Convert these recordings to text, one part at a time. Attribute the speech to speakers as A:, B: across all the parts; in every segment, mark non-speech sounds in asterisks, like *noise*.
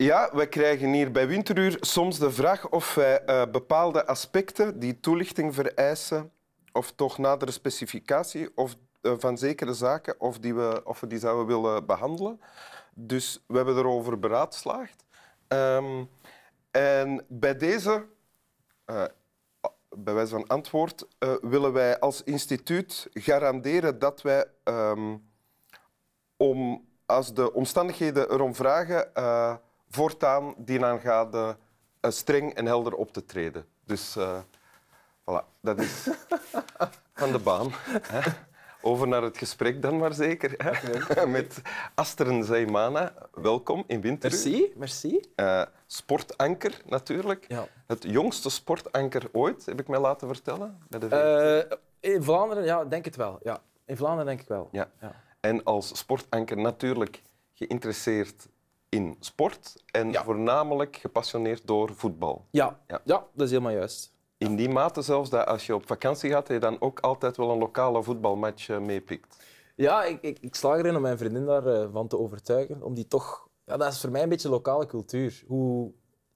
A: Ja, we krijgen hier bij Winteruur soms de vraag of wij uh, bepaalde aspecten die toelichting vereisen, of toch nadere specificatie of, uh, van zekere zaken, of, die we, of we die zouden willen behandelen. Dus we hebben erover beraadslaagd. Um, en bij deze, uh, bij wijze van antwoord, willen wij als instituut garanderen dat wij, um, om, als de omstandigheden erom vragen, voortaan die aangaande uh, streng en helder op te treden. Dus uh, voilà, dat is *laughs* van de baan. Hè. Over naar het gesprek dan maar zeker. Hè. *laughs* Met Asteren Zaimana. Welkom in Winter.
B: Merci. merci.
A: Uh, sportanker natuurlijk. Ja. Het jongste sportanker ooit, heb ik mij laten vertellen. Bij
B: de in Vlaanderen, ja, denk het wel. Ja. In Vlaanderen denk ik wel.
A: Ja. ja. En als sportanker natuurlijk geïnteresseerd in sport en voornamelijk gepassioneerd door voetbal.
B: Ja. ja. Ja. dat is helemaal juist.
A: In die mate zelfs dat als je op vakantie gaat, je dan ook altijd wel een lokale voetbalmatch eh, meepikt.
B: Ja, ik, ik, ik slaag erin om mijn vriendin daarvan te overtuigen. Om die toch... Ja, dat is voor mij een beetje lokale cultuur. Hoe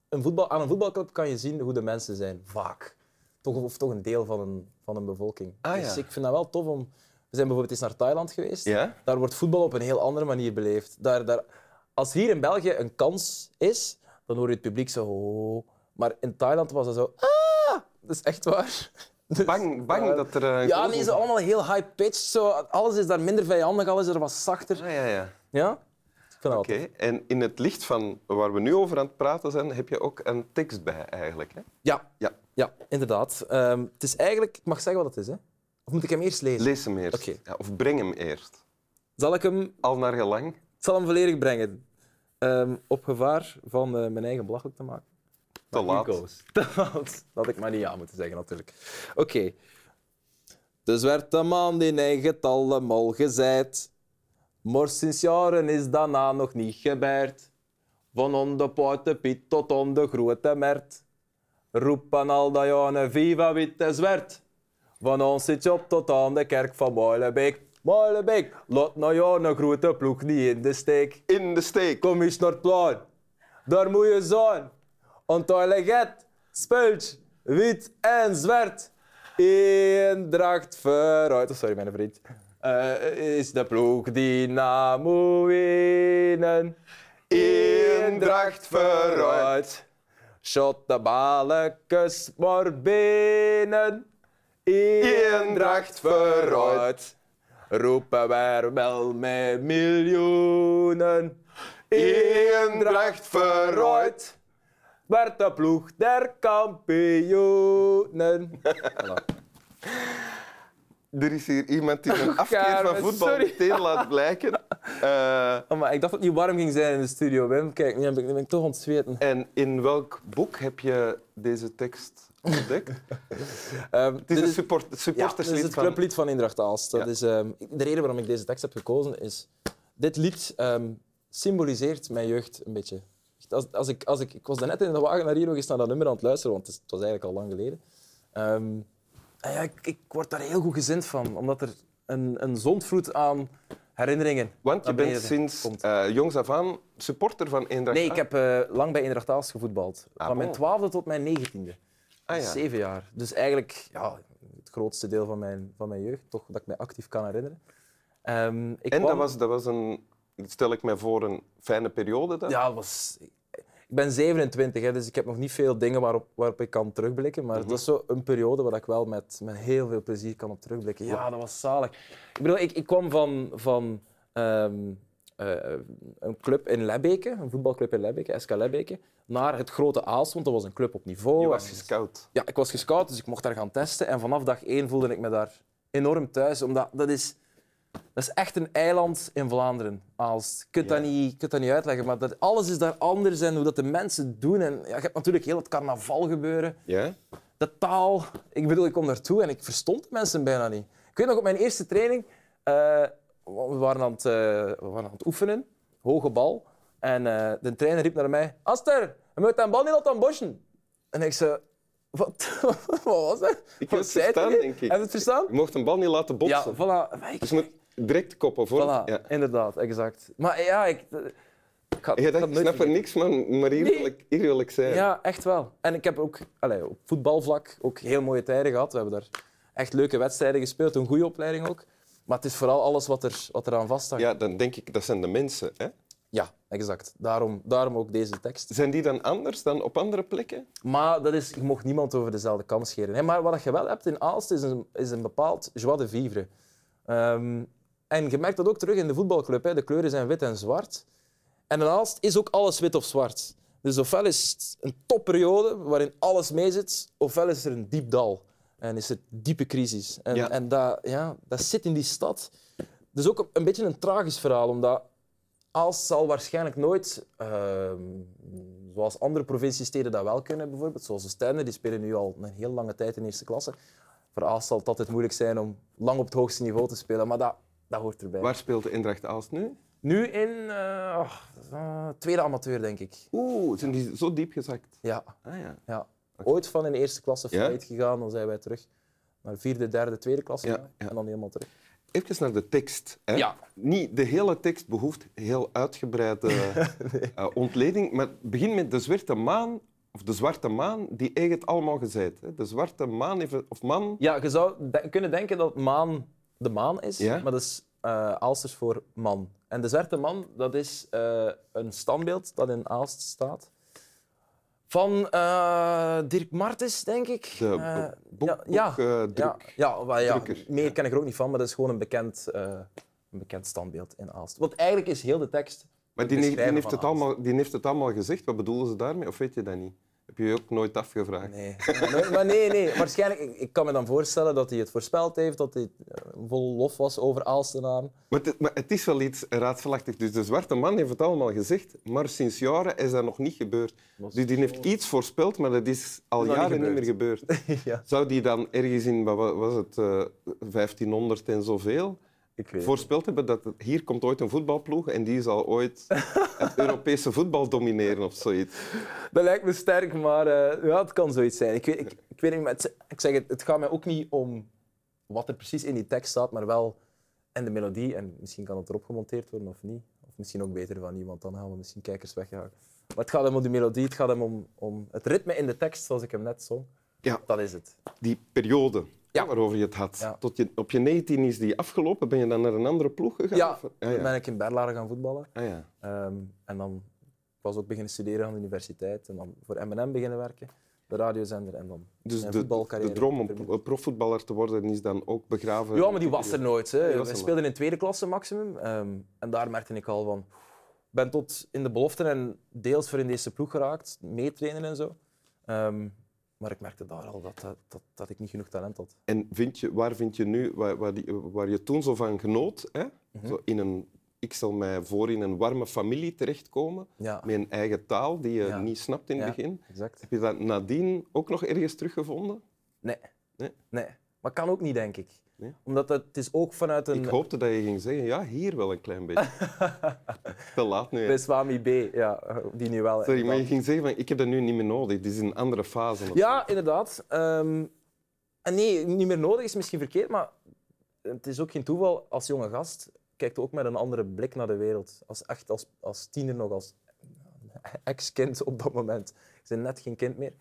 B: een voetbal, aan een voetbalclub kan je zien hoe de mensen zijn, vaak. Toch, of toch een deel van een, van een bevolking.
A: Ah,
B: dus ja. ik vind dat wel tof om... We zijn bijvoorbeeld eens naar Thailand geweest. Ja? Daar wordt voetbal op een heel andere manier beleefd. Daar, daar, als hier in België een kans is, dan hoor je het publiek zo... Oh. Maar in Thailand was het zo... Ah! Dat is echt waar. *laughs*
A: Dus, bang, bang dat er... Uh,
B: ja, nee, ze allemaal heel high-pitched. Zo. Alles is daar minder vijandig, alles is er wat zachter.
A: Ah, ja, ja.
B: Ja?
A: Oké, en in het licht van waar we nu over aan het praten zijn, heb je ook een tekst bij eigenlijk, hè?
B: Ja, ja. ja inderdaad. Um, het is eigenlijk... Ik mag zeggen wat het is, hè? Of moet ik hem eerst lezen?
A: Lees hem eerst. Okay. Ja, of breng hem eerst.
B: Zal ik hem...
A: Al naar gelang?
B: Zal hem volledig brengen. Um, op gevaar van uh, mijn eigen belachelijk te maken.
A: Te laat. *laughs*
B: Te laat. Dat ik maar niet ja moeten zeggen, natuurlijk. Oké. Okay. De zwarte man die eigen allemaal gezegd. Maar sinds jaren is daarna nog niet gebeurd. Van onder Piet tot onder grote Mert. Roepen al dat jaren viva witte zwart. Van ons zit je op tot aan de kerk van Moilebeek. Molenbeek, laat nou jou een grote ploeg niet in de steek.
A: In de steek.
B: Kom eens naar het plan. Daar moet je zijn. Ontdooileget, spultje, wit en zwart. Eendracht vooruit. Oh, sorry, mijn vriend. Uh, is de ploeg die na moet winnen.
A: Eendracht vooruit.
B: Shot de balletjes maar binnen.
A: Eendracht vooruit
B: roepen wij wel met miljoenen.
A: Eendracht vooruit,
B: werd de ploeg der kampioenen. *laughs*
A: Er is hier iemand die een *laughs* afkeer van voetbal sorry. meteen laat blijken.
B: Uh, *laughs* oh, maar ik dacht dat het niet warm ging zijn in de studio, Wim. Kijk, nu ben ik, nu ben ik toch ontzweten.
A: En in welk boek heb je deze tekst ontdekt? *laughs* um, het is een support, supporterslied.
B: Ja, het is het clublied van Indracht Aalst. Dat is, um, de reden waarom ik deze tekst heb gekozen is... Dit lied um, symboliseert mijn jeugd een beetje. Als, als ik, als ik, ik was net in de wagen naar hier nog eens naar dat nummer aan het luisteren, want het was eigenlijk al lang geleden. Um, ja, ik, ik, word daar heel goed gezind van, omdat er een, een zondvloed aan herinneringen.
A: Want je bent sinds uh, jongs af aan supporter van Eendracht
B: Nee, ik heb uh, lang bij Eendracht Aalst gevoetbald. Ah, van mijn twaalfde tot mijn negentiende. Ah, ja. Zeven jaar. Dus eigenlijk ja, het grootste deel van mijn, van mijn jeugd, toch dat ik me actief kan herinneren.
A: Um, ik en kwam... dat, was, dat was een, stel ik me voor, een fijne periode dan?
B: Ja, was, ik ben 27, hè, dus ik heb nog niet veel dingen waarop, waarop ik kan terugblikken. Maar mm dat is zo een periode waar ik wel met, met heel veel plezier kan op terugblikken. Ja, dat was zalig. Ik bedoel, ik, ik kwam van, van um, uh, een club in Lebbeke, een voetbalclub in Lebbeke, SK Lebbeke, naar het grote Aalst, want dat was een club op niveau.
A: Je was gescout?
B: Ja, ik was gescout, dus ik mocht daar gaan testen. En vanaf dag één voelde ik me daar enorm thuis, omdat dat is dat is echt een eiland in Vlaanderen. Als, je kunt, dat niet, kunt dat niet uitleggen, maar dat, alles is daar anders en hoe dat de mensen doen. En, ja, je hebt natuurlijk heel het carnaval gebeuren.
A: Ja?
B: De taal. Ik bedoel, ik kom daartoe en ik verstond de mensen bijna niet. Ik weet nog op mijn eerste training, uh, we, waren aan het, uh, we waren aan het oefenen, hoge bal. En uh, de trainer riep naar mij, Aster, je moet een bal niet laten bosjen. En ik zei, wat, *laughs* wat was dat?
A: Ik heb het verstaan, denk ik. Heb
B: je het verstaan?
A: Je mocht een bal niet laten botsen.
B: Ja, voilà.
A: Dus je moet direct koppen voor.
B: Voilà, ja. inderdaad, exact. Maar ja, ik, Ik ga,
A: Je
B: ik
A: snap er niks van, maar hier,
B: Nee.
A: wil, ik, hier wil ik zijn.
B: Ja, echt wel. En ik heb ook allee, op voetbalvlak ook heel mooie tijden gehad. We hebben daar echt leuke wedstrijden gespeeld, een goede opleiding ook. Maar het is vooral alles wat er, wat er aan vasthangt.
A: Ja, dan denk ik, dat zijn de mensen. Hè?
B: Exact. Daarom, daarom ook deze tekst.
A: Zijn die dan anders dan op andere plekken?
B: Maar dat is, je mocht niemand over dezelfde kam scheren. Hè. Maar wat je wel hebt in Aalst is een, is een bepaald joie de vivre. Ehm, en je merkt dat ook terug in de voetbalclub. Hè. De kleuren zijn wit en zwart. En in Aalst is ook alles wit of zwart. Dus ofwel is het een topperiode waarin alles meezit, ofwel is er een diep dal. En is er diepe crisis. En,
A: Ja.
B: en dat, ja, dat zit in die stad. Dus ook een beetje een tragisch verhaal, omdat Aalst zal waarschijnlijk nooit, ehm, zoals andere provinciesteden dat wel kunnen, bijvoorbeeld, zoals de Stijnen, die spelen nu al een heel lange tijd in eerste klasse. Voor Aalst zal het altijd moeilijk zijn om lang op het hoogste niveau te spelen, maar dat, dat hoort erbij.
A: Waar speelt de Eendracht Aalst nu?
B: Nu in eh, eh, tweede amateur, denk ik.
A: Oeh, zijn die zo diep gezakt?
B: Ja,
A: Ah, ja.
B: ja. Ooit van in eerste klasse
A: Ja?
B: gegaan, dan zijn wij terug naar vierde, derde, tweede klasse
A: ja.
B: en dan helemaal terug.
A: Even naar de tekst. Hè?
B: Ja.
A: Niet de hele tekst behoeft heel uitgebreide *laughs* eh, ontleding, maar het begint met de zwarte maan, of de zwarte maan, die heeft het allemaal gezegd. Hè? De zwarte maan, heeft of man,
B: Ja, je zou de- kunnen denken dat maan de maan is,
A: Ja?
B: maar dat is eh Aalsters voor man. En de zwarte man, dat is eh, een standbeeld dat in Aalst staat. Van eh, Dirk Martens, denk ik.
A: de
B: Eh,
A: boek,
B: ja,
A: boek, eh, druk.
B: ja, ja, meer ken ik er ook niet van, maar dat is gewoon een bekend, een bekend standbeeld in Aalst. Want eigenlijk is heel de tekst...
A: Maar die, heeft- die, het allemaal, die heeft het allemaal gezegd. Wat bedoelen ze daarmee? Of weet je dat niet? Heb je je ook nooit afgevraagd?
B: Nee. Maar nee, nee. Waarschijnlijk, ik, ik kan me dan voorstellen dat hij het voorspeld heeft, dat hij eh, vol lof was over Aalstenaren.
A: Maar het, maar het is wel iets raadselachtig. Dus de zwarte man heeft het allemaal gezegd, maar sinds jaren is dat nog niet gebeurd. Dus die heeft iets voorspeld, maar dat is al
B: niet
A: jaren niet meer gebeurd. *laughs*
B: ja.
A: Zou die dan ergens in, wat wa- was het, eh 1500 en zoveel,
B: Ik weet
A: voorspeld hebben dat hier komt ooit een voetbalploeg en die zal ooit het *laughs* Europese voetbal domineren of zoiets?
B: Dat lijkt me sterk, maar eh, ja, het kan zoiets zijn. Ik weet, ik, ik weet niet, maar het, ik zeg het, het gaat mij ook niet om wat er precies in die tekst staat, maar wel en de melodie. En misschien kan het erop gemonteerd worden of niet. Of misschien ook beter van niet, want dan gaan we misschien kijkers wegjagen. Maar het gaat hem om de melodie, het gaat hem om, om het ritme in de tekst, zoals ik hem net zong.
A: Ja.
B: Dat is het.
A: Die periode
B: Ja.
A: waarover je het had.
B: Ja.
A: Tot je, op je 19 is die afgelopen. Ben je dan naar een andere ploeg gegaan?
B: Ja,
A: Of- ah,
B: dan
A: ja.
B: ben ik in Berlaren gaan voetballen.
A: Ah, ja.
B: Ehm, en dan was ook beginnen studeren aan de universiteit. En dan voor M&M beginnen werken, de radiozender. En dan
A: Dus
B: mijn
A: de, de droom om profvoetballer te worden is dan ook begraven?
B: Ja, maar die was er nooit. Hè. We speelden in tweede klasse maximum. ehm, en daar merkte ik al van... Ik ben tot in de beloften en deels voor in deze ploeg geraakt, meetrainen en zo. Ehm, maar ik merkte daar al dat, dat, dat, ik niet genoeg talent had.
A: En vind je, waar vind je nu, waar, waar, die- waar je toen zo van genoot, hè?
B: Mhm.
A: zo in een, ik stel mij voor in een warme familie terechtkomen,
B: Ja,
A: met een eigen taal die je
B: Ja.
A: niet snapt in het
B: Ja.
A: begin.
B: exact.
A: Heb je dat nadien ook nog ergens teruggevonden?
B: Nee.
A: Nee?
B: nee. Maar kan ook niet, denk ik.
A: Nee?
B: Omdat het, het is ook vanuit een...
A: Ik hoopte dat je ging zeggen, ja, hier wel een klein beetje. *laughs* Te laat nu. hè.
B: Bij Swami B, ja, die nu wel.
A: Sorry, maar je ging zeggen, van, ik heb dat nu niet meer nodig. Dit is een andere fase. zo.
B: Ja, inderdaad. Ehm, en nee, niet meer nodig is misschien verkeerd, maar het is ook geen toeval. Als jonge gast kijkt ook met een andere blik naar de wereld. Als, echt als, als tiener nog, als *laughs* ex-kind op dat moment. Ik ben net geen kind meer.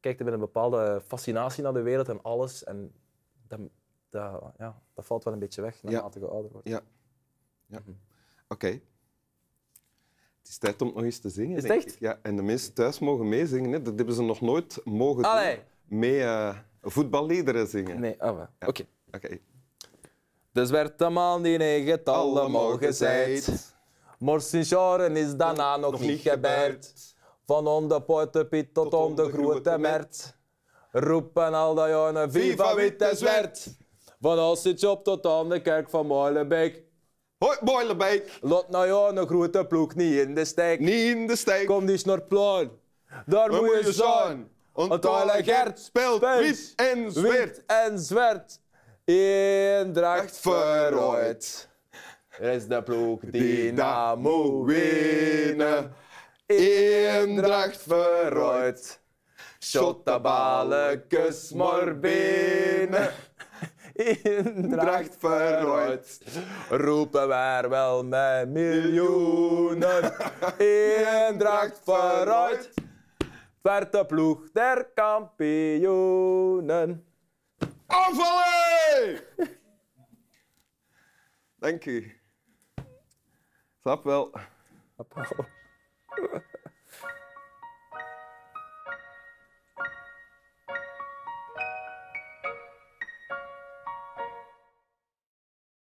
B: Kijkt met een bepaalde fascinatie naar de wereld en alles. En dat, dat, ja, dat valt wel een beetje weg naarmate je ouder wordt.
A: Ja. ja. Oké. Het is tijd om nog eens te zingen.
B: Is het echt?
A: Ja, en de mensen thuis mogen meezingen. Hè. Dat hebben ze nog nooit mogen
B: Allee.
A: doen. Mee eh, voetballiederen zingen.
B: Nee, wel. Oké.
A: Oké.
B: De zwarte man die negen allemaal gezegd. Maar sinds jaren is daarna nog, niet gebeurd. Van om de tot, om de grote Mert. Roepen al dat jaren viva wit en zwart. Van Alsitjop tot aan de kerk van Molenbeek.
A: Hoi, Boilerbeek.
B: Laat nou jou een grote ploeg niet in de steek.
A: Niet in de steek.
B: Kom die snorplaan. Daar moet je zijn.
A: Want
B: Gert
A: speelt wit en zwart.
B: Wit en zwart. Eendracht
A: verrooid.
B: Er is de ploeg die na
A: dat
B: moet winnen. Eendracht verrooid. Shot de balletjes maar binnen. *laughs* Eendracht vooruit. Roepen wij wel met miljoenen. Eendracht vooruit. Werd de ploeg der kampioenen.
A: Aanvallen! Dank u. Snap wel.
B: Applaus.